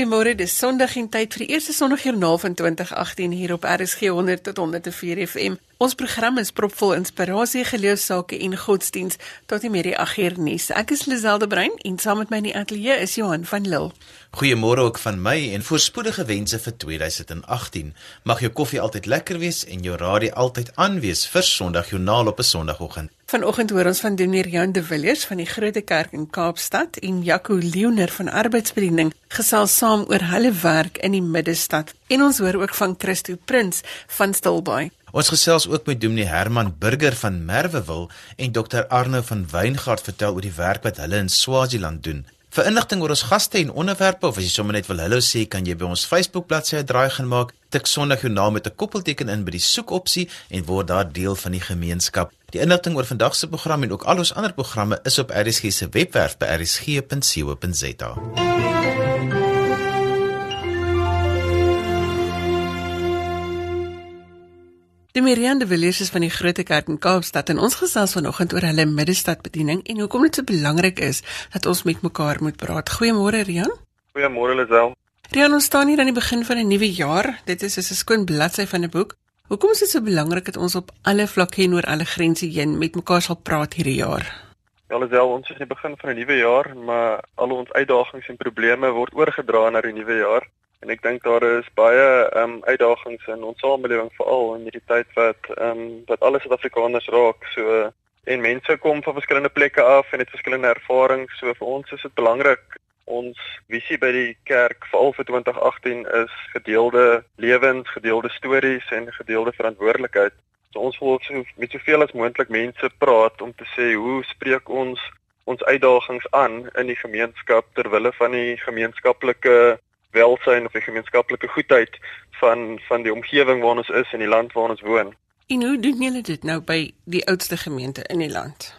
Goeiemôre, dis Sondag en tyd vir die eerste Sondagjoernaal van 2018 hier op RSG 100 tot 104 FM. Ons program is propvol inspirasie, geloofsake en godsdiens tot die middag 8 uur nuus. Ek is Liselde Brein en saam met my in die ateljee is Johan van Lille. Goeiemôre ook van my en voorspoedige wense vir 2018. Mag jou koffie altyd lekker wees en jou radio altyd aan wees vir Sondagjoernaal op 'n Sondagoggend. Vanoggend hoor ons van Dominee Jan de Villiers van die Grote Kerk in Kaapstad en Jaco Leoner van Arbeidsbediening gesels saam oor hulle werk in die middestad. En ons hoor ook van Christo Prins van Stilbaai. Ons gesels ook met Dominee Herman Burger van Merwewil en Dr Arno van Weingart vertel oor die werk wat hulle in Swaziland doen. Vir inligting oor ons gaste en onderwerpe of as jy sommer net wil hallo sê, kan jy by ons Facebook bladsy 'n draai gaan maak. Tik Sondag jou naam met 'n koppelteken in by die soekopsie en word daar deel van die gemeenskap. Die inligting oor vandag se program en ook al ons ander programme is op RSG se webwerf by rsg.co.za. Die Miriande Villiers is van die Grote Kerk in Kaapstad en ons gesels vanoggend oor hulle middestadbediening en hoekom dit so belangrik is dat ons met mekaar moet praat. Goeiemôre Rian. Goeiemôre Lisel. Rian, ons staan hier aan die begin van 'n nuwe jaar. Dit is soos 'n skoon bladsy van 'n boek. Hoekom is dit so belangrik dat ons op alle vlakke en oor alle grense heen met mekaar sal praat hierdie jaar? Ja, Lisel, ons is aan die begin van 'n nuwe jaar, maar al ons uitdagings en probleme word oorgedra na die nuwe jaar. En ek dink daar is baie ehm um, uitdagings in ons samelewing veral in hierdie tyd wat ehm um, wat alles Suid-Afrikaners raak. So en mense kom van verskillende plekke af en het verskillende ervarings. So vir ons is dit belangrik ons visie by die kerk veral vir 2018 is gedeelde lewens, gedeelde stories en gedeelde verantwoordelikheid. So ons wil so met soveel as moontlik mense praat om te sê hoe spreek ons ons uitdagings aan in die gemeenskap ter wille van die gemeenskaplike welsyn of die gemeenskaplike goedheid van van die omgewing waar ons is en die land waar ons woon. En hoe doen julle dit nou by die oudste gemeente in die land?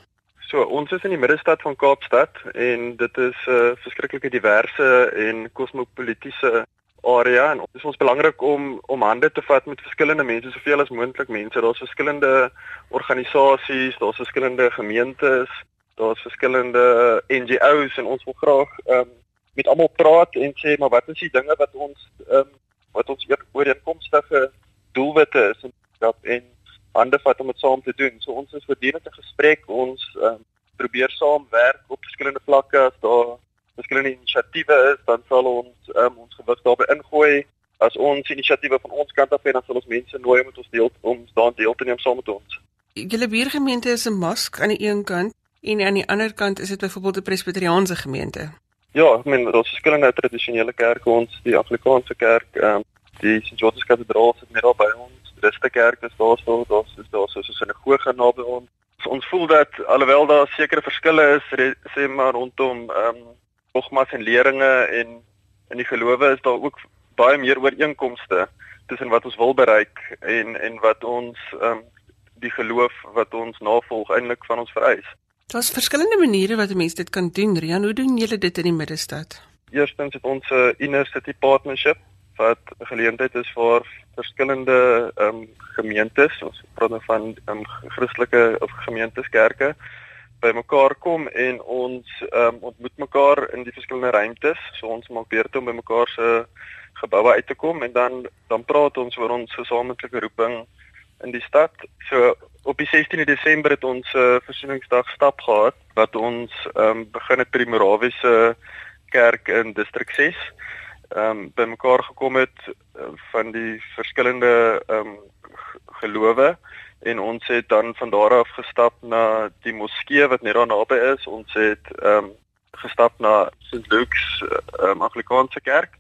So, ons is in die middestad van Kaapstad en dit is 'n uh, verskriklike diverse en kosmopolitiese area en dit is ons belangrik om om hande te vat met verskillende mense, soveel as moontlik mense. Daar's verskillende organisasies, daar's verskillende gemeentes, daar's verskillende NGO's en ons wil graag ehm um, met almal praat en sê maar wat is die dinge wat ons ehm um, wat ons ooreenkomstige doelwitte is en dat en hande vat om dit saam te doen. So ons is voortdurend in gesprek. Ons ehm um, probeer saam werk op verskillende vlakke as daar verskillende inisiatiewe is, dan sal ons um, ons gewig daarbey ingooi. As ons inisiatiewe van ons kant af het, dan sal ons mense nooi om met ons deel om daan deel te neem saam met ons. Julle buurgemeente is 'n mask aan die een kant en aan die ander kant is dit byvoorbeeld 'n presbiteriaanse gemeente. Ja, ek meen daar's verskillende tradisionele kerke ons, die Anglikaanse kerk, ehm um, die. George's Kathedraal sit daar by ons. Dis die kerk is daar so, daar's is daar so 'n sinagoge naby ons. So, ons voel dat alhoewel daar sekere verskille is, sê maar rondom ehm um, dogmas en leringe en in die gelowe is daar ook baie meer ooreenkomste tussen wat ons wil bereik en en wat ons ehm um, die geloof wat ons navolg eintlik van ons vereis. Daar's verskillende maniere wat 'n mens dit kan doen. Rian, hoe doen julle dit in die middestad? Eerstens het ons 'n inner city partnership wat geleentheid is vir verskillende ehm um, gemeentes, ons praat nou van ehm um, Christelike of gemeenteskerke bymekaar kom en ons ehm um, ontmoet mekaar in die verskillende ruimtes. So ons maak beurte om by mekaar se geboue uit te kom en dan dan praat ons oor ons gesamentlike roeping in die stad. So op die 16de Desember het ons 'n uh, versoeningsdag stap gehad wat ons ehm um, begin het by die Morawiese kerk in distrik 6. Ehm um, bymekaar gekom het uh, van die verskillende ehm um, gelowe en ons het dan van daar af gestap na die moskee wat net daar naby is. Ons het ehm um, gestap na St. Luke's um, Anglikaanse kerk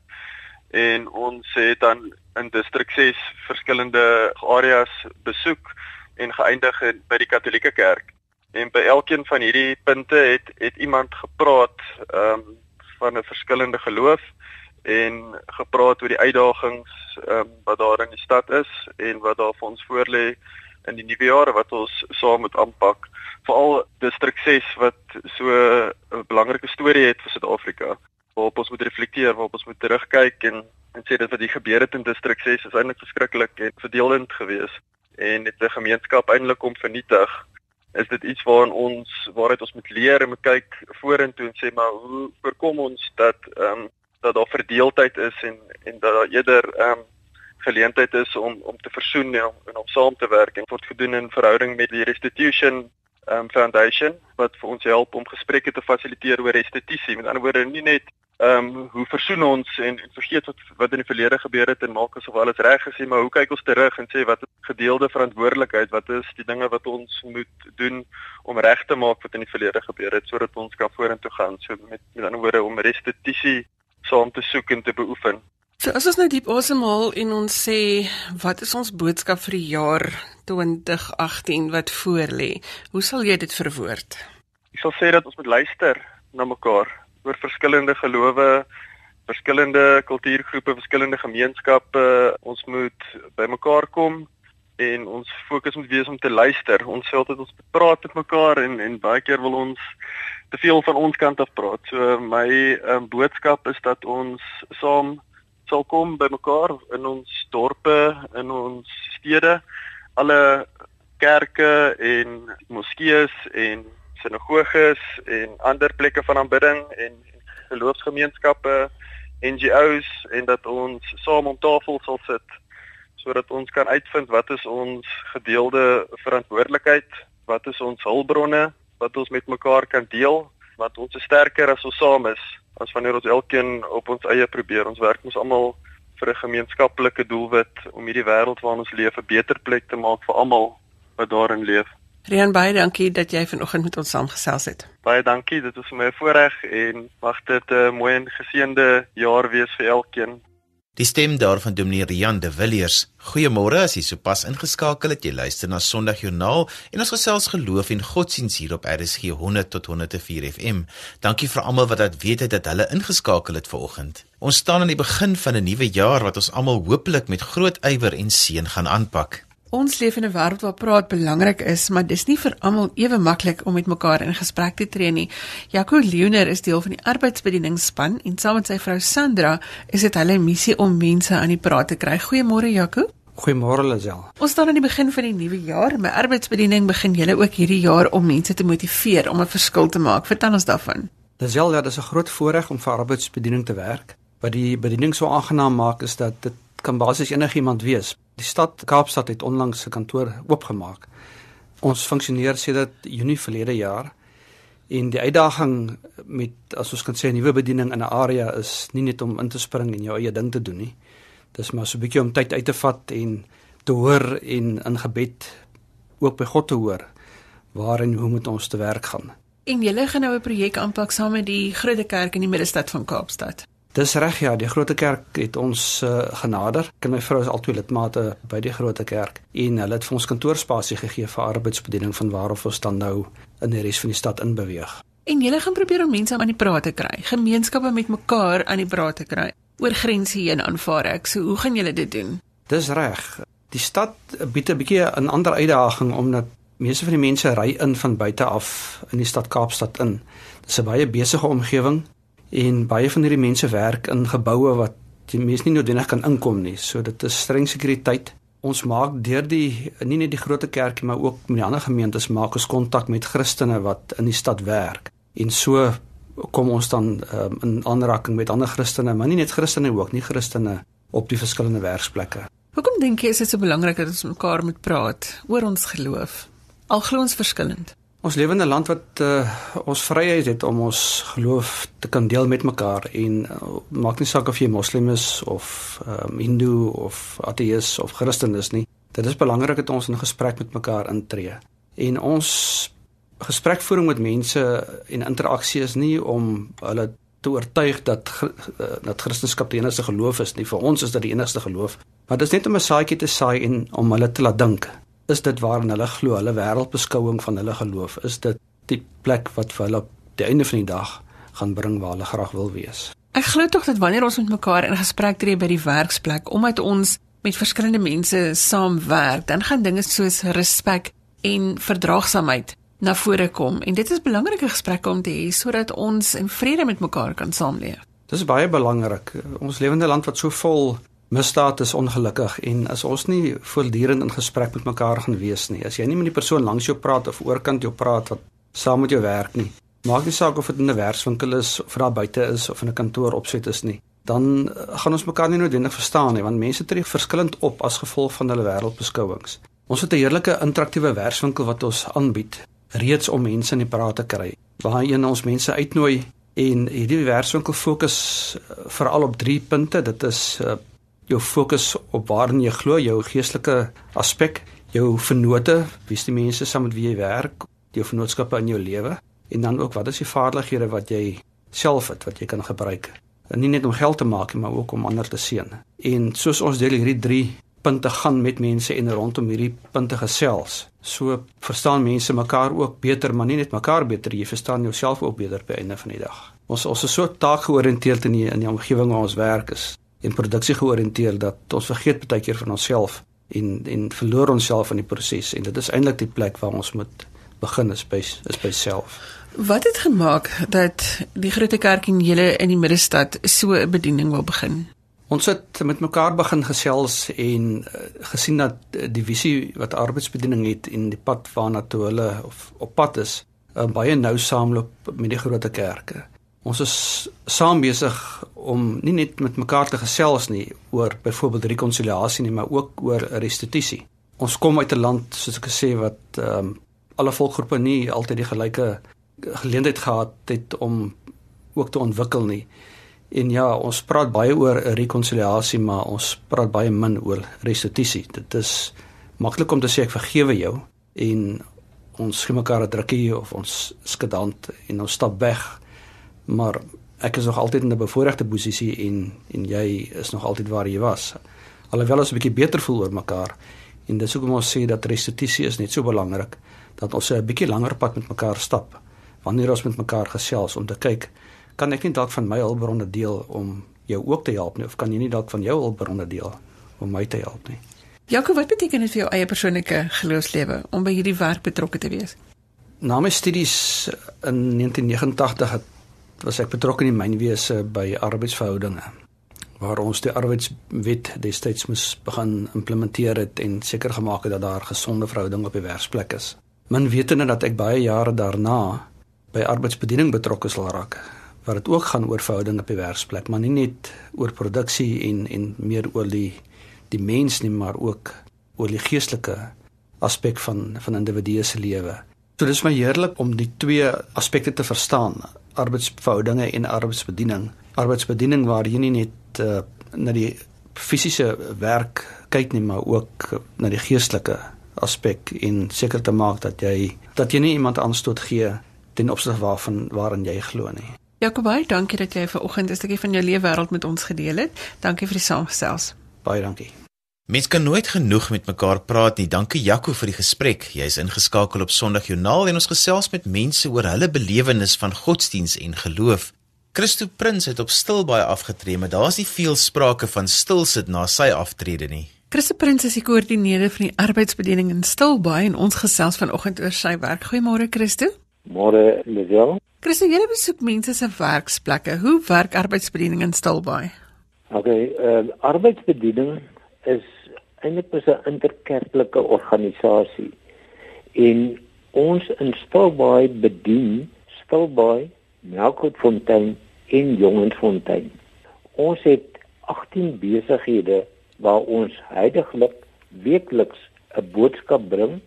en ons het dan in distrik 6 verskillende areas besoek en geëindig by die Katolieke Kerk. En by elkeen van hierdie punte het het iemand gepraat ehm um, van 'n verskillende geloof en gepraat oor die uitdagings ehm um, wat daar in die stad is en wat daar vir ons voorlê in die nuwe jaar wat ons saam moet aanpak. Veral distrik 6 wat so 'n belangrike storie het vir Suid-Afrika waarop ons moet reflekteer, waarop ons moet terugkyk en en sê dit wat hier gebeur het in distrik 6 is eintlik verskriklik en verdelend geweest en dit 'n gemeenskap eintlik om vernietig is dit iets waaraan ons waaruit ons moet leer en moet kyk vorentoe en sê maar hoe voorkom ons dat ehm um, dat daar verdeeldheid is en en dat daar eerder ehm um, geleentheid is om om te versoen en om, en om saam te werk en word gedoen in verhouding met die Restitution um, Foundation wat vir ons help om gesprekke te fasiliteer oor restituisie. Met ander woorde nie net ehm um, hoe versoen ons en, en vergeet wat wat in die verlede gebeur het en maak asof alles reg is, maar hoe kyk ons terug en sê wat is gedeelde verantwoordelikheid? Wat is die dinge wat ons moet doen om reg te maak wat in die verlede gebeur het sodat ons kan vorentoe gaan? So met met ander woorde om restituisie saam te soek en te beoefen. So as ons nou diep asemhaal en ons sê wat is ons boodskap vir die jaar 2018 wat voorlê? Hoe sal jy dit verwoord? Ek sal sê dat ons moet luister na mekaar oor verskillende gelowe, verskillende kultuurgroepe, verskillende gemeenskappe. Ons moet bymekaar kom en ons fokus moet wees om te luister. Ons sê altyd ons praat met mekaar en en baie keer wil ons te veel van ons kant af praat. So my um, boodskap is dat ons saam sal kom by mekaar in ons dorpe, in ons stede, alle kerke en moskeeë en sinagoges en ander plekke van aanbidding en geloofsgemeenskappe, NGOs en dat ons saam om tafel sal sit sodat ons kan uitvind wat is ons gedeelde verantwoordelikheid, wat is ons hulpbronne wat ons met mekaar kan deel, want ons is sterker as ons saam is as wanneer ons elkeen op ons eie probeer. Ons werk mos almal vir 'n gemeenskaplike doelwit om hierdie wêreld waarin ons leef 'n beter plek te maak vir almal wat daarin leef. Rian baie dankie dat jy vanoggend met ons saamgesels het. Baie dankie, dit was vir my 'n voorreg en mag dit 'n mooi en geseënde jaar wees vir elkeen. Die stem daarvan Dominee Rian de Villiers. Goeiemôre as jy sopas ingeskakel het. Jy luister na Sondagjoernaal en ons gesels geloof en godsdiens hier op RSG 100 tot 104 FM. Dankie vir almal wat dit weet het dat hulle ingeskakel het vanoggend. Ons staan aan die begin van 'n nuwe jaar wat ons almal hopelik met groot ywer en seën gaan aanpak. Ons leef in 'n wêreld waar praat belangrik is, maar dis nie vir almal ewe maklik om met mekaar in gesprek te tree nie. Jaco Leoner is deel van die arbeidsbedieningspan en saam met sy vrou Sandra is dit hulle missie om mense aan die praat te kry. Goeiemôre Jaco. Goeiemôre Lazel. Ons staan aan die begin van die nuwe jaar. My arbeidsbediening begin julle ook hierdie jaar om mense te motiveer om 'n verskil te maak. Vertel ons daarvan. Lazel, ja, dis 'n groot voorreg om vir arbeidsbediening te werk. Wat die bediening so aangenaam maak is dat dit kan basies enigiemand wees. Die stad Kaapstad het onlangs 'n kantoor oopgemaak. Ons funksioneer sedert Junie verlede jaar. En die uitdaging met as ons kan sê 'n nuwe bediening in 'n area is nie net om in te spring en jou eie ding te doen nie. Dis maar so 'n bietjie om tyd uit te vat en te hoor en in gebed ook by God te hoor waarin hoe moet ons te werk gaan. En julle gaan nou 'n projek aanpak saam met die Grote Kerk in die middestad van Kaapstad. Dis reg ja, die Grote Kerk het ons uh, genader. Ek en my vrou is altyd lidmate by die Grote Kerk en hulle het vir ons kantoorspasie gegee vir arbeidsbediening van waar ons dan nou in die res van die stad inbeweeg. En julle gaan probeer om mense aan die praat te kry, gemeenskappe met mekaar aan die praat te kry oor grense heen aanvaar ek. So hoe gaan julle dit doen? Dis reg. Die stad bied 'n bietjie 'n ander uitdaging omdat meeste van die mense ry in van buite af in die stad Kaapstad in. Dis 'n baie besige omgewing en baie van hierdie mense werk in geboue wat die mense nie noodwendig kan inkom nie. So dit is streng sekuriteit. Ons maak deur die nie net die groot kerkie maar ook met die ander gemeentes maak ons kontak met Christene wat in die stad werk. En so kom ons dan um, in aanraking met ander Christene, maar nie net Christene ook, nie Christene op die verskillende werksplekke. Hoekom dink jy is dit so belangrik dat ons mekaar moet praat oor ons geloof? Al glo ons verskillend. Ons lewe in 'n land wat uh, ons vryheid het om ons geloof te kan deel met mekaar en uh, maak nie saak of jy moslim is of um, hindoe of ateïs of christen is nie. Dit is belangrik dat ons in gesprek met mekaar intree. En ons gesprekvoering met mense en interaksie is nie om hulle te oortuig dat uh, dat Christendom die enigste geloof is nie. Vir ons is dit die enigste geloof. Maar dit is net om 'n saadjie te saai en om hulle te laat dink is dit waarin hulle glo, hulle wêreldbeskouing van hulle geloof, is dit die plek wat vir hulle op die einde van die dag gaan bring waar hulle graag wil wees. Ek glo tog dat wanneer ons met mekaar in gesprek tree by die werksplek, omdat ons met verskillende mense saamwerk, dan gaan dinge soos respek en verdraagsaamheid na vore kom en dit is belangrike gesprekke om te hê sodat ons in vrede met mekaar kan saamleef. Dis baie belangrik. Ons lewende land wat so vol Misdaad is ongelukkig en as ons nie voortdurend in gesprek met mekaar gaan wees nie, as jy nie met die persoon langs jou praat of oorkant jou praat wat saam met jou werk nie, maak nie saak of dit in 'n werkswinkel is of daar buite is of in 'n kantoor opset is nie. dan uh, gaan ons mekaar nie noodwendig verstaan nie want mense tree verskillend op as gevolg van hulle wêreldbeskouings. Ons het 'n heerlike interaktiewe werkswinkel wat ons aanbied reeds om mense in die praat te kry. Waarheen ons mense uitnooi en hierdie werkswinkel fokus uh, veral op 3 punte. Dit is uh, jou fokus op waarin jy glo, jou geestelike aspek, jou vennote, wie is die mense saam met wie jy werk, jou vennootskappe in jou lewe en dan ook wat is die vaardighede wat jy self het wat jy kan gebruik. En nie net om geld te maak nie, maar ook om ander te seën. En soos ons deel hierdie 3 punte gaan met mense en rondom hierdie punte gesels. So verstaan mense mekaar ook beter, maar nie net mekaar beter, jy verstaan jouself ook beter by einde van die dag. Ons ons is so taakgeoriënteerd in die in die omgewing waar ons werk is en produksie georiënteerd dat ons vergeet baie keer van onsself en en verloor onsself in die proses en dit is eintlik die plek waar ons moet begin is by is by self. Wat het gemaak dat die groot kerk in julle in die middestad so 'n bediening wil begin? Ons het met mekaar begin gesels en uh, gesien dat die visie wat arbeidsbediening het en die pad waarna toe hulle of op pad is, uh, baie nou saamloop met die groot kerke. Ons is saam besig om nie net met mekaar te gesels nie oor byvoorbeeld rekonsiliasie nie, maar ook oor restituisie. Ons kom uit 'n land soos ek gesê wat ehm um, alle volkgroepe nie altyd die gelyke geleentheid gehad het om ook te ontwikkel nie. En ja, ons praat baie oor rekonsiliasie, maar ons praat baie min oor restituisie. Dit is maklik om te sê ek vergewe jou en ons gee mekaar 'n drukkie of ons skedant en ons stap weg. Maar ek is nog altyd in 'n bevoordeelde posisie en en jy is nog altyd waar jy was. Alhoewel ons 'n bietjie beter voel oor mekaar en dis hoekom ons sê dat restituisie is net so belangrik dat ons 'n bietjie langer pad met mekaar stap wanneer ons met mekaar gesels om te kyk kan ek nie dalk van my hulpbronne deel om jou ook te help nie of kan jy nie dalk van jou hulpbronne deel om my te help nie Jakob wat beteken dit vir jou eie persoonlike geloofslewe om by hierdie werk betrokke te wees Na my studies in 1989 het was ek betrokke in die mynwese by arbeidsverhoudinge waar ons die arbeidswet destyds moes begin implementeer het en seker gemaak het dat daar gesonde verhoudinge op die werksplek is. Men wetende dat ek baie jare daarna by arbeidsbediening betrokke sal raak waar dit ook gaan oor verhoudinge op die werksplek maar nie net oor produksie en en meer oor die die mens nie maar ook oor die geestelike aspek van van individue se lewe. So dis my heerlik om die twee aspekte te verstaan, arbeidsverhoudinge en arbeidsbediening. Arbeidsbediening waar jy nie net uh, na die fisiese werk kyk nie maar ook na die geestelike aspek en seker te maak dat jy dat jy nie iemand aanstoot gee ten opsigte waarvan waarin jy glo nie. Jakob, baie dankie dat jy vanoggend 'n stukkie van jou lewe wêreld met ons gedeel het. Dankie vir die saamgesels. Baie dankie. Mens kan nooit genoeg met mekaar praat nie. Dankie Jaco vir die gesprek. Jy's ingeskakel op Sondag Joernaal en ons gesels met mense oor hulle belewenis van godsdiens en geloof. Christo Prins het op Stilbaai afgetree, maar daar's nie veel sprake van stilsit na sy aftrede nie. Christo Prins is die koördineerder van die arbeidsbediening in Stilbaai en ons gesels vanoggend oor sy werk. Goeiemôre Christo. Môre, Lisel. Christo, jy besoek mense se werksplekke. Hoe werk arbeidsbediening in Stilbaai? Okay, uh, arbeidsbediening is eintlik 'n interkerklike organisasie. En ons in Stilbaai bedien Stilbaai, Melkfontein en Jongensfontein. Ons het 18 besighede waar ons heidaglik weekliks 'n boodskap bring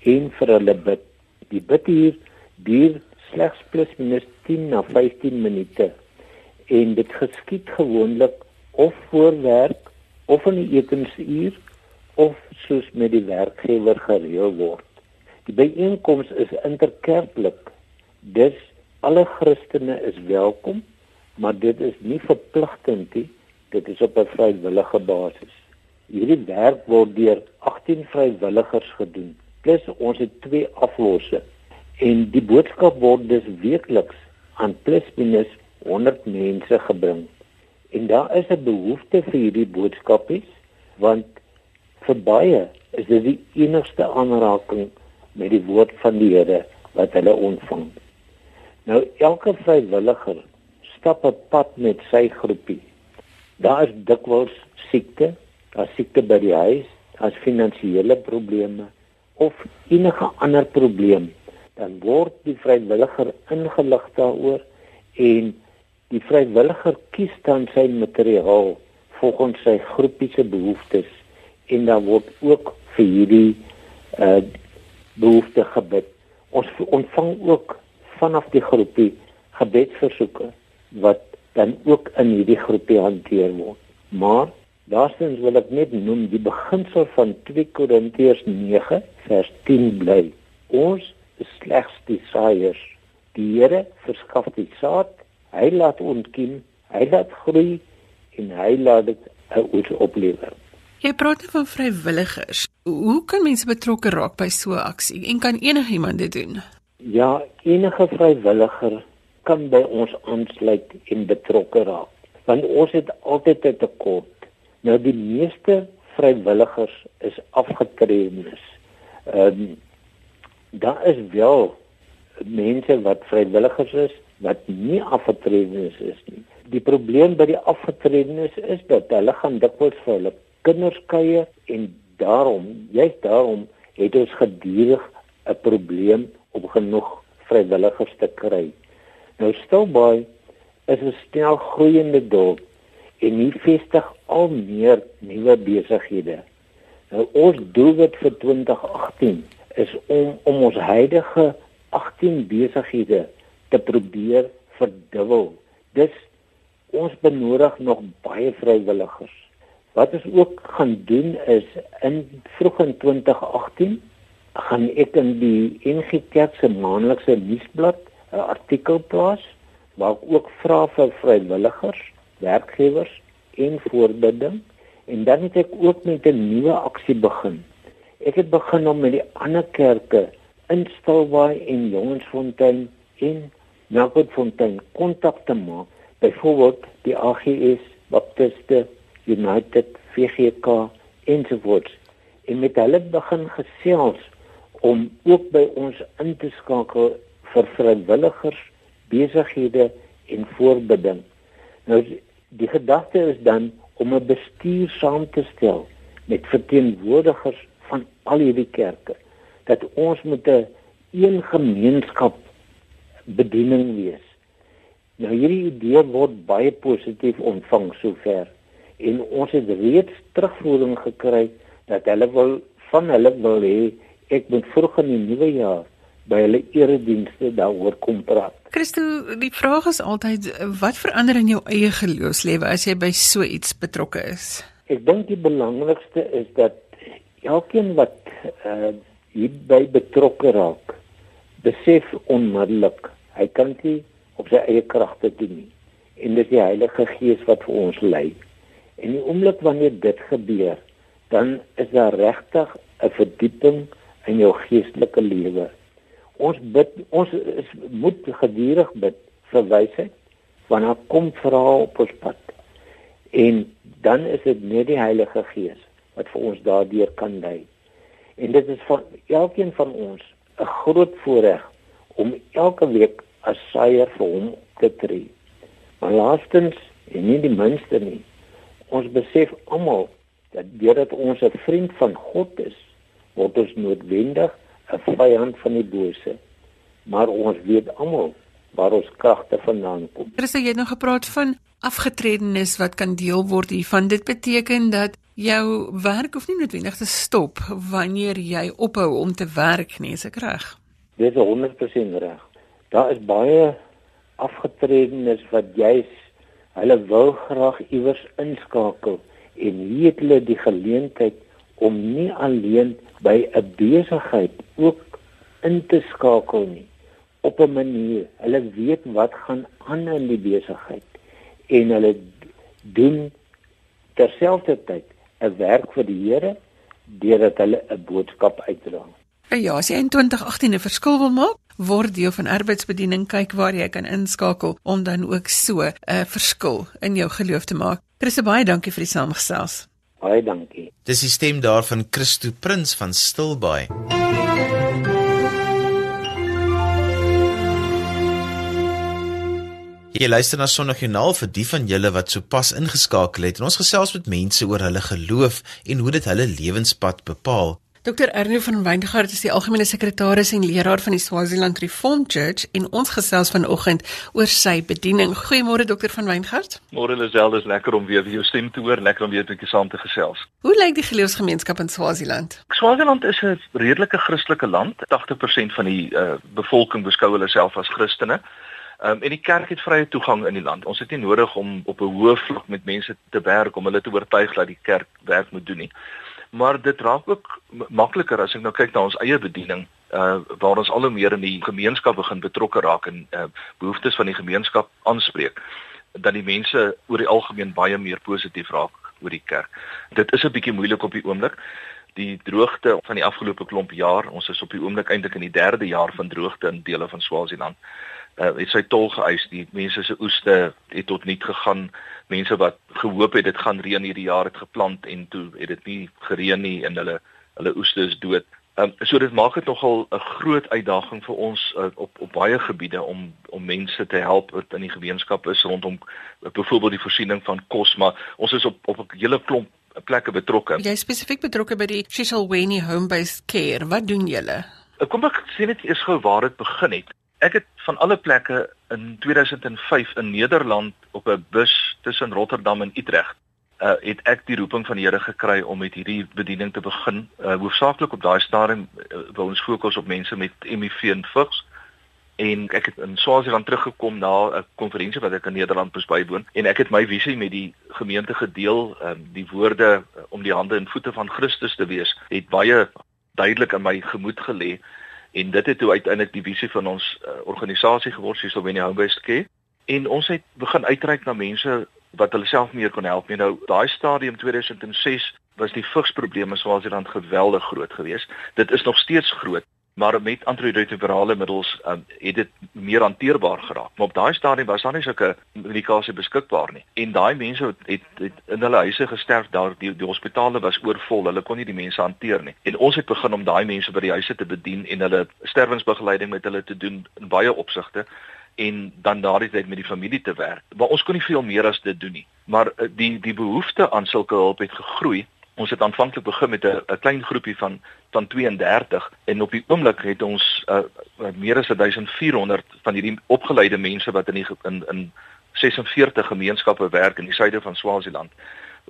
en vir hulle bid. Die bid hier duur slegs plus minus 10 na 15 minute en dit geskied gewoonlik of voor werk of in die etensuur of soos met die werkgewer gereël word. Die byeenkoms is interkerklik. Dus alle Christene is welkom, maar dit is nie verpligtend nie. Dit is op 'n vrywillige basis. Hierdie werk word deur 18 vrywilligers gedoen. Plus ons het twee aflosse en die boodskap word dus weekliks aan plus minus 100 mense gebring. En daar is 'n behoefte vir hierdie boodskapies want vir baie is dit die enigste aanraking met die woord van die Here wat hulle ontvang. Nou elke vrywilliger stap 'n pad met sy groepie. Daar is dikwels siekte, daar siekte by die huis, daar's finansiële probleme of enige ander probleem dan word die vrywilliger ingelig daaroor en Die vrywilliger kies dan sy materiaal volgens sy groepie se behoeftes en dan word ook vir hierdie uh behoefte gebid. Ons ontvang ook vanaf die groepie gebedsversoeke wat dan ook in hierdie groepie hanteer word. Maar laastens wil ek net noem die beginsel van 2 Korintiërs 9 vers 10 bly. Ons is slegs die saaiers. Die Here verskaf die saad, hy laat ontkiem, hy laat groei en hy laat dit uit oplewer. Jy praat nou van vrywilligers. Hoe kan mense betrokke raak by so 'n aksie en kan enigiemand dit doen? Ja, enige vrywilliger kan by ons aansluit en betrokke raak. Want ons het altyd 'n tekort. Nou die meeste vrywilligers is afgetrainees. Ehm um, daar is wel mense wat vrywilligers is wat nie afgetrainees is nie. Die probleem by die afgetrainees is dat hulle gaan dikwels vir hulle kinders kuier en daarom, juist daarom het ons gedurig 'n probleem om genoeg vrywilligers te kry. Nou Stilbaai is 'n snel groeiende dorp en hier vestig al meer nuwe besighede. Nou ons doelwit vir 2018 is om om ons huidige 18 besighede te probeer verdubbel. Dis ons benodig nog baie vrywilligers. Wat ons ook gaan doen is in vroeg in 2018 gaan ek in die NG Kerk se maandelikse nuusblad 'n artikel plaas waar ek ook vra vir vrywilligers, werkgewers en voorbidding en dan het ek ook met 'n nuwe aksie begin. Ek het begin om met die ander kerke in Stilbaai en Jongensfontein en Melkfontein kontak te maak, byvoorbeeld die AGS, Baptiste, United, VGK ensovoorts. En met hulle begin gesels om ook by ons in te skakel vir vrywilligers, besighede en voorbidding. Nou die gedagte is dan om 'n bestuur saam te stel met verteenwoordigers van al hierdie kerke dat ons met 'n een gemeenskap bediening wees. Nou hierdie idee word baie positief ontvang sover en ons het reeds terugvoering gekry dat hulle wil van hulle wil hê ek moet vroeg in die nuwe jaar by hulle eredienste daaroor kom praat. Christo, die vraag is altyd wat verander in jou eie geloofslewe as jy by so iets betrokke is? Ek dink die belangrikste is dat elkeen wat uh, hierby betrokke raak, besef onmiddellik hy kan nie op sy eie kragte doen nie. En dit is die Heilige Gees wat vir ons lei. En die oomblik wanneer dit gebeur, dan is daar regtig 'n verdieping in jou geestelike lewe. Ons bid, ons is, moet gedurig bid vir wysheid wanneer kom vrae op ons pad. En dan is dit net die Heilige Gees wat vir ons daardeur kan lei. En dit is van elkeen van ons 'n groot voorreg om elke week as saier vir hom te tree. Maar laastens en nie die minste nie, ons besef almal dat deurdat ons 'n vriend van God is, word ons noodwendig 'n vyand van die bose. Maar ons weet almal waar ons kragte vandaan kom. Chris, jy het nou gepraat van afgetredenes wat kan deel word hiervan. Dit beteken dat jou werk hoef nie noodwendig te stop wanneer jy ophou om te werk nie, is ek reg? Dis 100% reg. Daar is baie afgetredenes wat juis hulle wil graag iewers inskakel en hier het hulle die geleentheid om nie alleen by 'n besigheid ook in te skakel nie op 'n manier. Hulle weet wat gaan aan in die besigheid en hulle doen terselfdertyd 'n werk vir die Here deurdat hulle 'n boodskap uitdra. Ja, as jy in 2018 'n verskil wil maak, word deel van arbeidsbediening kyk waar jy kan inskakel om dan ook so 'n verskil in jou geloof te maak. Chris, baie dankie vir die saamgesels. Baie dankie. Dis die stem daarvan Christo Prins van Stilbaai. Jy luister na Sondagjoernaal vir die van julle wat sopas ingeskakel het. En ons gesels met mense oor hulle geloof en hoe dit hulle lewenspad bepaal. Dr. Ernie van Weingart is die algemene sekretaris en leraar van die Swaziland Reformed Church en ons gesels vanoggend oor sy bediening. Goeiemôre Dr. van Weingart. Môre Lisel, is lekker om weer jou stem te hoor, lekker om weer 'n bietjie saam te gesels. Hoe lyk die geloofsgemeenskap in Swaziland? Swaziland is 'n redelike Christelike land. 80% van die uh, bevolking beskou hulle self as Christene. Um, en die kerk het vrye toegang in die land. Ons het nie nodig om op 'n hoë vlak met mense te werk om hulle te oortuig dat die kerk werk moet doen nie maar dit raak ook makliker as ek nou kyk na ons eie bediening uh waar ons al hoe meer in die gemeenskap begin betrokke raak en uh behoeftes van die gemeenskap aanspreek dat die mense oor die algemeen baie meer positief raak oor die kerk. Dit is 'n bietjie moeilik op die oomblik. Die droogte van die afgelope klomp jaar, ons is op die oomblik eintlik in die 3de jaar van droogte in dele van Swaziland uh, het sy tol geëis. Die mense se oeste het tot niet gegaan. Mense wat gehoop het dit gaan reën hierdie jaar het geplant en toe het dit nie gereën nie en hulle hulle oeste is dood. Um, so dit maak dit nogal 'n groot uitdaging vir ons uh, op op baie gebiede om om mense te help wat in die gemeenskap is rondom uh, byvoorbeeld die voorsiening van kos, maar ons is op op 'n hele klomp plekke betrokke. Jy spesifiek betrokke by die Shishalweni Home Based Care. Wat doen julle? Kom ek sê net eers gou waar dit begin het. Ek het van alle plekke in 2005 in Nederland op 'n bus tussen Rotterdam en Utrecht uh het ek die roeping van die Here gekry om met hierdie bediening te begin. Uh hoofsaaklik op daai stadium uh, wou ons fokus op mense met HIV en vigs. En ek het in Swaziland teruggekom na 'n konferensie wat ek in Nederland moes bywoon en ek het my visie met die gemeente gedeel. Um die woorde uh, om die hande en voete van Christus te wees het baie duidelik in my gemoed gelê en dit het toe uiteindelik die visie van ons uh, organisasie geword soos Wenie Homebased Care en ons het begin uitreik na mense wat hulle self meer kon help. Nou daai stadium 2006 was die vigsprobleme soos dit dan geweldig groot geweest. Dit is nog steeds groot maar met antiretrovirale middels um, het dit meer hanteerbaar geraak. Maar op daai stadium was daar nie sulke medikasie beskikbaar nie. En daai mense het, het, het in hulle huise gesterf daar die, die hospitale was oorvol. Hulle kon nie die mense hanteer nie. En ons het begin om daai mense by die huise te bedien en hulle sterwensbegeleiding met hulle te doen in baie opsigte en dan daardie tyd met die familie te werk. Maar ons kon nie veel meer as dit doen nie. Maar uh, die die behoefte aan sulke hulp het gegroei Ons het aanvanklik begin met 'n klein groepie van van 32 en op die oomblik het ons uh, meer as 1400 van hierdie opgeleide mense wat in die, in in 46 gemeenskappe werk in die suide van Swaziland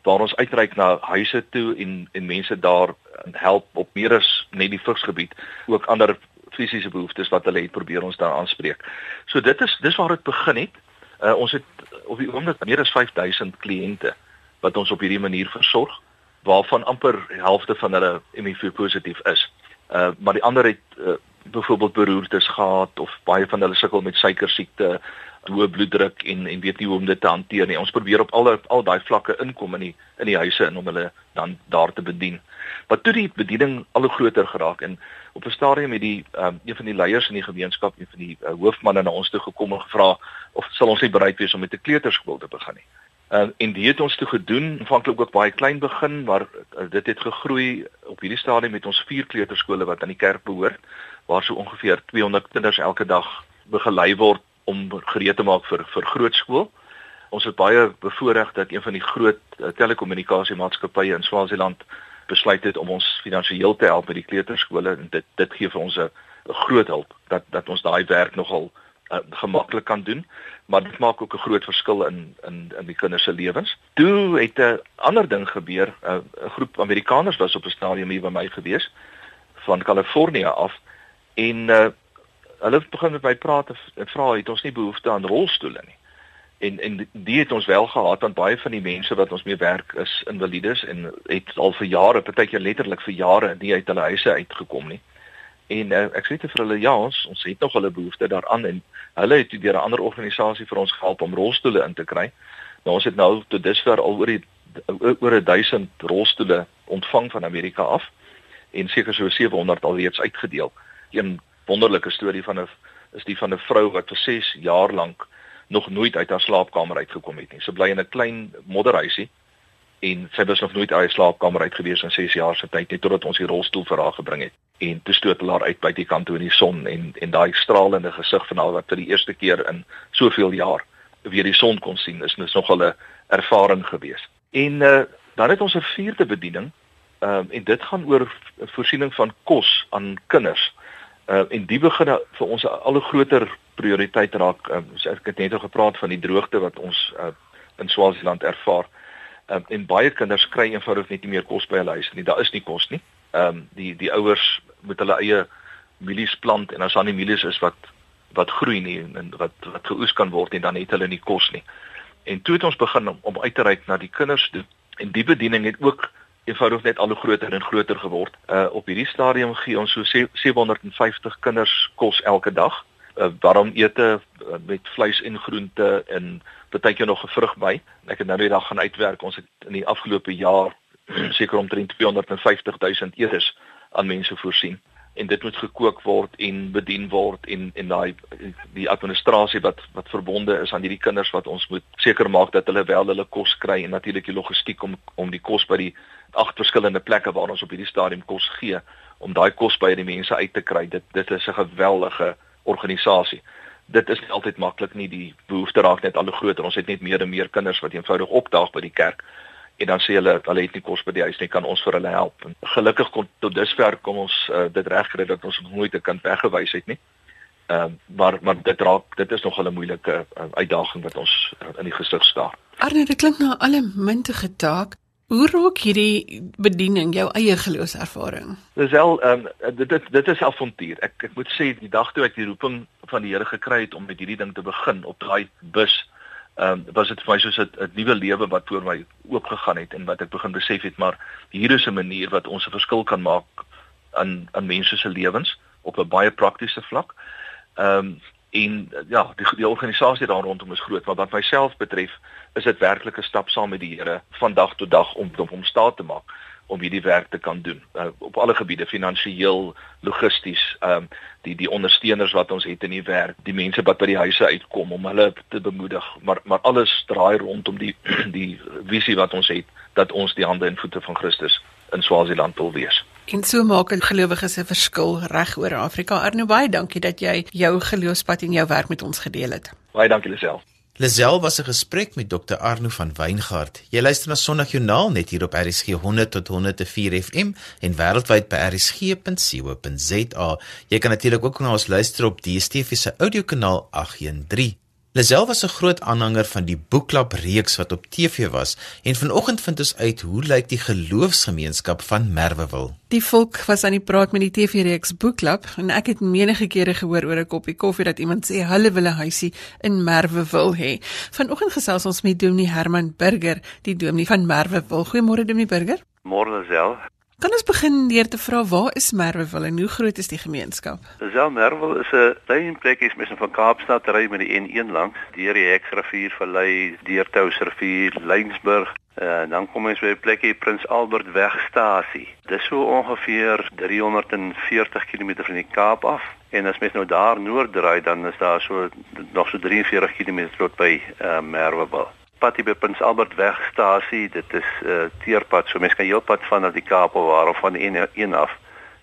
waar ons uitreik na huise toe en en mense daar help op meer as net die vigsgebied ook ander fisiese behoeftes wat hulle het probeer ons daar aanspreek. So dit is dis waar dit begin het. Uh, ons het op die oomblik meer as 5000 kliënte wat ons op hierdie manier versorg waarvan amper die helfte van hulle HIV positief is. Uh maar die ander het uh, byvoorbeeld beroertes gehad of baie van hulle sukkel met suiker siekte, hoë bloeddruk en en weet nie hoe om dit te hanteer nie. Ons probeer op al al daai vlakke inkom in die in die huise en om hulle dan daar te bedien. Wat toe die bediening al hoe groter geraak en op 'n stadium het die um, een van die leiers in die gemeenskap, een van die uh, hoofmanne na ons toe gekom en gevra of sal ons nie bereid wees om met 'n kleuterskool te begin nie. Uh, en dit het ons toe gedoen, aanvanklik ook baie klein begin, maar uh, dit het gegroei op hierdie stadium met ons vier kleuterskole wat aan die kerk behoort, waar so ongeveer 200 kinders elke dag begelei word om gereed te maak vir vir grootskool. Ons is baie bevoorreg dat een van die groot uh, telekommunikasiemaatskappye in Swaziland besluit het om ons finansiëel te help met die kleuterskole en dit dit gee vir ons 'n groot hulp dat dat ons daai werk nogal uh, gemaklik kan doen, maar dit maak ook 'n groot verskil in in in die kinders se lewens. Toe het 'n ander ding gebeur. 'n uh, Groep Amerikaners was op 'n stadium hier by my gewees van Kalifornië af en uh, hulle het begin met my praat en vra het ons nie behoefte aan rolstoele nie. En en die het ons wel gehad want baie van die mense wat ons mee werk is invalides en het al vir jare, partykeer letterlik vir jare nie uit hulle huise uitgekom nie. En uh, ek sê te vir hulle ja, ons ons het nog hulle behoefte daaraan en hulle het deur 'n ander organisasie vir ons gehelp om rolstoele in te kry. Nou ons het nou tot dusver al oor die oor 1000 rolstoele ontvang van Amerika af en seker so 700 alreeds uitgedeel. Een wonderlike storie van 'n is die van 'n vrou wat vir 6 jaar lank nog nooit uit haar slaapkamer uitgekom het nie. Sy bly in 'n klein modderhuisie en sy was nog nooit uit haar slaapkamer uit gewees in 6 jaar se tyd net totdat ons die rolstoel vir haar gebring het en toe stoot hulle haar uit by die kant toe in die son en en daai stralende gesig van haar wat vir die eerste keer in soveel jaar weer die son kon sien is net nogal 'n ervaring gewees. En uh, dan het ons 'n vierde bediening Ehm um, en dit gaan oor voorsiening van kos aan kinders. Ehm uh, en die begin vir ons 'n al groter prioriteit raak. Um, ek het net al gepraat van die droogte wat ons uh, in Swaziland ervaar. Um, en baie kinders kry eenvoudig net nie meer kos by hulle huis nie. Daar is nie kos nie. Ehm um, die die ouers moet hulle eie mielies plant en as daar nie mielies is wat wat groei nie en wat wat geoes kan word en dan het hulle nie kos nie. En toe het ons begin om, om uit te reik na die kinders toe. En die bediening het ook eenvoudig net al hoe groter en groter geword. Uh op hierdie stadium gee ons so 750 kinders kos elke dag. Uh warm ete uh, met vleis en groente en baie keer nog 'n vrug by. Ek het nou die dag gaan uitwerk. Ons het in die afgelope jaar seker omtrent 250 000 etes aan mense voorsien en dit moet gekook word en bedien word en en daai die administrasie wat wat verbonde is aan hierdie kinders wat ons moet seker maak dat hulle wel hulle kos kry en natuurlik die logistiek om om die kos by die agt verskillende plekke waar ons op hierdie stadium kos gee om daai kos by die mense uit te kry dit dit is 'n geweldige organisasie. Dit is nie altyd maklik nie. Die behoefte raak net al hoe groter. Ons het net meer en meer kinders wat eenvoudig opdaag by die kerk en dan sê hulle hulle het nie kos by die huis nie kan ons vir hulle help? En gelukkig kon tot dusver kom ons uh, dit regkry dat ons nooit 'n kind weggewys het nie. Ehm uh, maar maar dit raak dit is nog 'n moeilike uh, uitdaging wat ons uh, in die gesig staar. Arne dit klink na alle muntige taak Hoe raak hierdie bediening jou eie geloofservaring? Dis wel ehm um, dit dit dit is avontuur. Ek ek moet sê die dag toe ek die roeping van die Here gekry het om met hierdie ding te begin op daai bus, ehm um, was dit vir my soos 'n nuwe lewe wat voor my oopgegaan het en wat ek begin besef het maar hier is 'n manier wat ons 'n verskil kan maak aan aan mense se lewens op 'n baie praktiese vlak. Ehm um, en ja, die die organisasie daar rondom is groot, maar wat myself betref, is dit werklik 'n stap saam met die Here van dag tot dag om om hom staat te maak om hierdie werk te kan doen uh, op alle gebiede finansiëel, logisties, ehm um, die die ondersteuners wat ons het in die werk, die mense wat by die huise uitkom om hulle te bemoedig, maar maar alles draai rondom die die visie wat ons het dat ons die hande en voete van Christus in Swaziland wil wees. En so maak 'n gelowige se verskil reg oor Afrika. Arno baie dankie dat jy jou geloofspad en jou werk met ons gedeel het. Baie dankie Lisel. Lisel was 'n gesprek met Dr Arno van Weingart. Jy luister na Sondagjoernaal net hier op RSG 100 tot 104 FM en wêreldwyd by rsg.co.za. Jy kan natuurlik ook na ons luister op DStv se audiokanaal 813. Lazel was 'n groot aanhanger van die boekklub reeks wat op TV was en vanoggend vind ons uit hoe lyk die geloofsgemeenskap van Merwewil. Die volk was aan die praat met die TV reeks boekklub en ek het menige kere gehoor oor 'n koppie koffie dat iemand sê hulle wil 'n huisie in Merwewil hê. Vanoggend gesels ons met Dominee Herman Burger, die dominee van Merwewil. Goeiemôre Dominee Burger. Môre Lazel. Kan ons begin deur te vra waar is Merwewil en hoe groot is die gemeenskap? Wel Merwewil is 'n klein plekkie is van Kaapstad ry met die N1 langs deur die Heksrivier verlei deur Touwsrivier, Lynsburg en uh, dan kom ons by 'n plekkie Prins Albert Wegstasie. Dis so ongeveer 340 km van die Kaap af. En as mens nou daar noord draai dan is daar so nog so 43 km tot by uh, Merwewil pad hier by Prins Albert wegstasie. Dit is 'n uh, teerpad. So mense kan heelpad van na die Kaap of waar of van een een af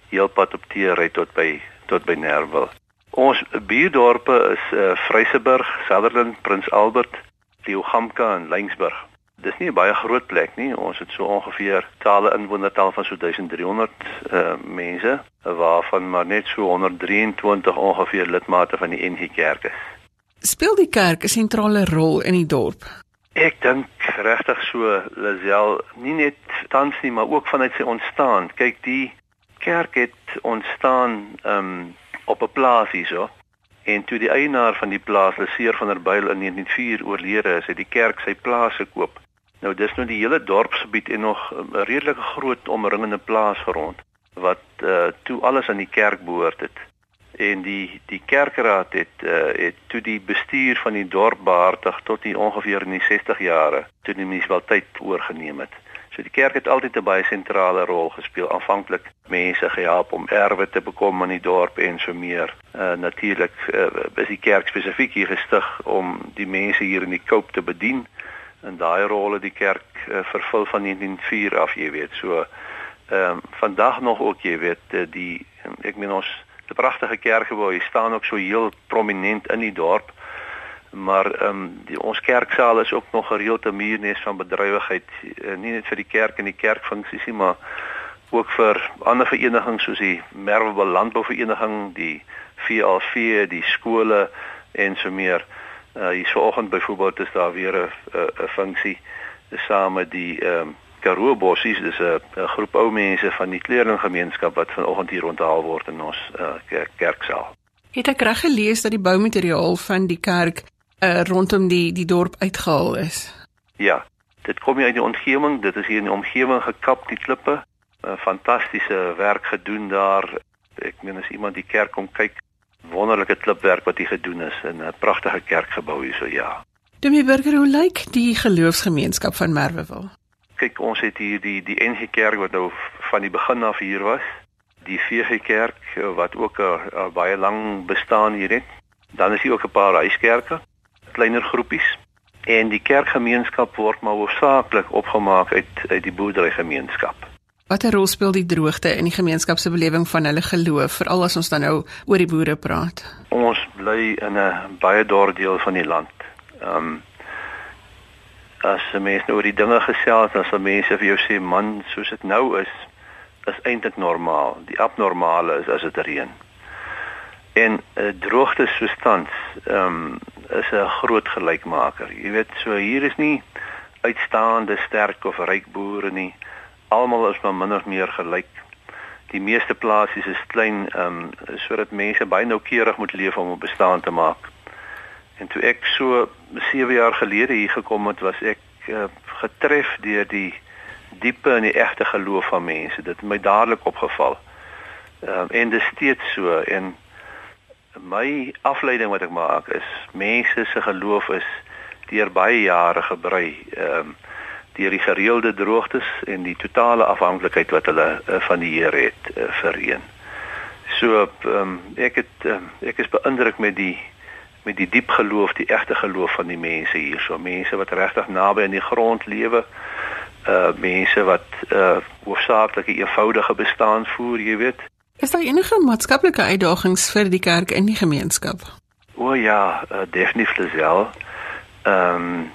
heelpad op teer ry tot by tot by Nerwil. Ons buurdorpe is uh, Vryseburg, Sutherland, Prins Albert, Leeugamka en Lyngsburg. Dis nie 'n baie groot plek nie. Ons het so ongeveer tale inwonertal van so 1300 uh, mense waarvan maar net so 123 ongeveer lidmate van die NG Kerk is. Speel die kerk 'n sentrale rol in die dorp? Ek dink regtig so Lazel nie net tans nie maar ook vanuit sy ontstaan. Kyk, die kerk het ontstaan um op 'n plaas hierso en toe die eienaar van die plaas, Leseer van der Byl in 1904 oorlede is, het die kerk sy plaas gekoop. Nou dis nou die hele dorpsgebied en nog 'n redelike groot omringende plaas gerond wat uh toe alles aan die kerk behoort het en die die kerkraad het uh, het toe die bestuur van die dorp behartig tot die ongeveer in die 60 jare toe die munisipaliteit oorgeneem het. So die kerk het altyd 'n baie sentrale rol gespeel. Aanvanklik mense gehelp om erwe te bekom in die dorp en so meer. Uh, Natuurlik uh, is die kerk spesifiek hier gestig om die mense hier in die Kaap te bedien en daai rol het die kerk uh, vervul van 1904 af, jy weet. So ehm uh, vandag nog ook, jy weet, die ek meen ons 'n pragtige kerkgebou. Hy staan ook so heel prominent in die dorp. Maar ehm um, die ons kerksaal is ook nog 'n muurnes van bedrywigheid, uh, nie net vir die kerk en die kerkfunksies nie, maar ook vir ander verenigings soos die Merwe Landbouvereniging, die VLV, die skole en so meer. Uh hier vanoggend byvoorbeeld is daar weer 'n 'n funksie saam met die ehm um, Karoo Bossies, dis 'n groep ou mense van die kleringgemeenskap wat vanoggend hier onthaal word in ons uh, kerk, kerksaal. Het ek reg gelees dat die boumateriaal van die kerk uh, rondom die die dorp uitgehaal is? Ja, dit kom hier uit die omgewing, dit is hier in die omgewing gekap die klippe. 'n Fantastiese werk gedoen daar. Ek meen as iemand die kerk kom kyk, wonderlike klipwerk wat hier gedoen is in 'n pragtige kerkgebou hier so ja. Demi Burger, hoe lyk die geloofsgemeenskap van Merwewil? Kyk, ons het hier die die NG Kerk wat nou van die begin af hier was. Die VG Kerk wat ook 'n baie lang bestaan hier het. Dan is hier ook 'n paar huiskerke, kleiner groepies. En die kerkgemeenskap word maar hoofsaaklik opgemaak uit uit die boerderygemeenskap. Watter rol speel die droogte in die gemeenskap se belewing van hulle geloof, veral as ons dan nou oor die boere praat? Ons bly in 'n baie dorre deel van die land. Ehm um, as mense nou oor die dinge gesels, dan sal mense vir jou sê man, soos dit nou is, is eintlik normaal. Die abnormale is as dit reën. En uh, droogte soestand ehm um, is 'n groot gelykmaker. Jy weet, so hier is nie uitstaande sterk of ryk boere nie. Almal is maar min of meer gelyk. Die meeste plasies is klein ehm um, sodat mense baie noukeurig moet leef om 'n bestaan te maak. En toe ek so 7 jaar gelede hier gekom het, was ek uh, getref deur die diepe en die egte geloof van mense. Dit het my dadelik opgeval. Ehm um, en dit steeds so en my afleiding wat ek maak is mense se geloof is deur baie jare gebrei. Ehm um, deur die gereelde droogtes en die totale afhanklikheid wat hulle uh, van die Here het uh, vereen. So ehm um, ek het um, ek is beïndruk met die met die diep geloof, die egte geloof van die mense hier. So mense wat regtig naby aan die grond lewe. Uh mense wat uh hoofsaaklik 'n eenvoudige bestaan voer, jy weet. Is daar enige maatskaplike uitdagings vir die kerk in die gemeenskap? O ja, uh, definitief wel. Ehm um,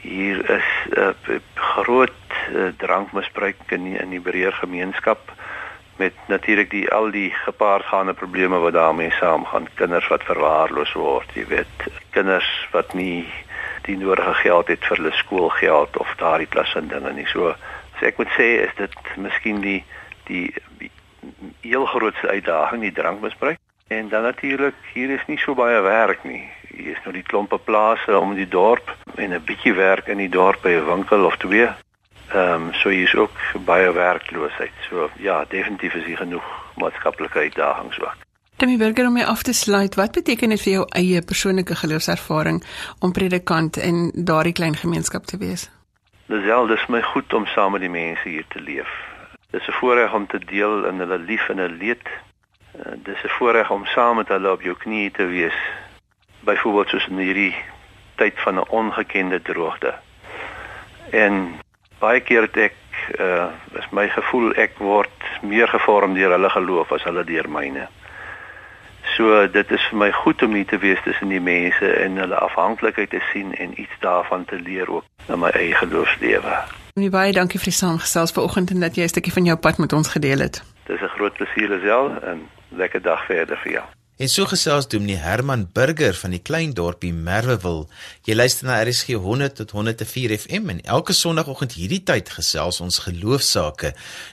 hier is 'n uh, groot uh, drankmisbruik in die, in die Hebreër gemeenskap met natuurlik die al die gepaardgaande probleme wat daarmee saamgaan. Kinders wat verwaarloos word, jy weet, kinders wat nie die nodige geld het vir hulle skoolgeld of daardie klas van dinge nie. So, so ek moet sê is dit miskien die die heel grootste uitdaging die drankmisbruik. En dan natuurlik, hier is nie so baie werk nie. Hier is nou die klompe plase om die dorp en 'n bietjie werk in die dorp by 'n winkel of twee. Ehm um, so hier is ook baie werkloosheid. So ja, definitief is hier genoeg maatskaplike uitdagings ook. Demi Burger om my af te sluit, wat beteken dit vir jou eie persoonlike geloofservaring om predikant in daardie klein gemeenskap te wees? Disel, dis my goed om saam met die mense hier te leef. Dis 'n voorreg om te deel in hulle lief en hulle leed. Uh, dis 'n voorreg om saam met hulle op jou knieë te wees. Byvoorbeeld soos in hierdie tyd van 'n ongekende droogte. En baie keer het ek uh is my gevoel ek word meer gevorm deur hulle geloof as hulle deur myne. So dit is vir my goed om hier te wees tussen die mense en hulle afhanklikheid te sien en iets daarvan te leer ook in my eie geloofslewe. Nee baie dankie vir die saamgesels vanoggend en dat jy 'n stukkie van jou pad met ons gedeel het. Dis 'n groot plesier alsel en lekker dag verder vir jou. En so gesels Dominee Herman Burger van die klein dorpie Merwewil. Jy luister na RSG 100 tot 104 FM en elke sonoggend hierdie tyd gesels ons geloofsaake.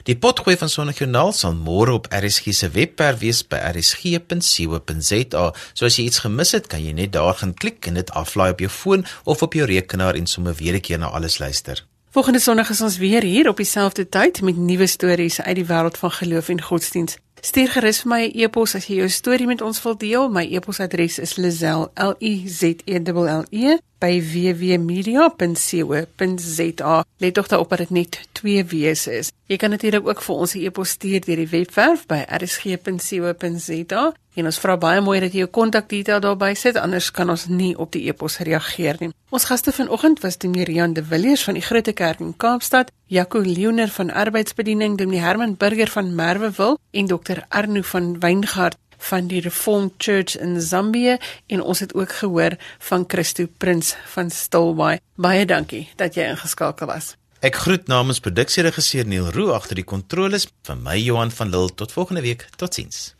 Die potgooi van Sondagjoernaal sal môre op RSG se webwerf wees by rsg.co.za. So as jy iets gemis het, kan jy net daar gaan klik en dit aflaai op jou foon of op jou rekenaar en sommer weer 'n keer na alles luister. Volgende Sondag is ons weer hier op dieselfde tyd met nuwe stories uit die wêreld van geloof en godsdiens. Stuur gerus vir my 'n e e-pos as jy jou storie met ons wil deel. My e-posadres is lizel l i z e e by www.media.co.za. Let tog daarop dat dit net twee w's is. Jy kan natuurlik ook vir ons 'n e-pos stuur deur die webwerf by rsg.co.za. En ons vra baie mooi dat jy jou kontakdetail daarby sit, anders kan ons nie op die e-pos reageer nie. Ons gaste vanoggend was die Miriam de Villiers van die Grote Kerk in Kaapstad, Jaco Leoner van Arbeidsbediening, Dominee Herman Burger van Merwewil en Dr Arno van Weingart van die Reformed Church in Zambië en ons het ook gehoor van Christo Prins van Stilbaai. Baie dankie dat jy ingeskakel was. Ek groet namens produksieregisseur Neil Roo agter die kontroles van my Johan van Lille tot volgende week. Totsiens.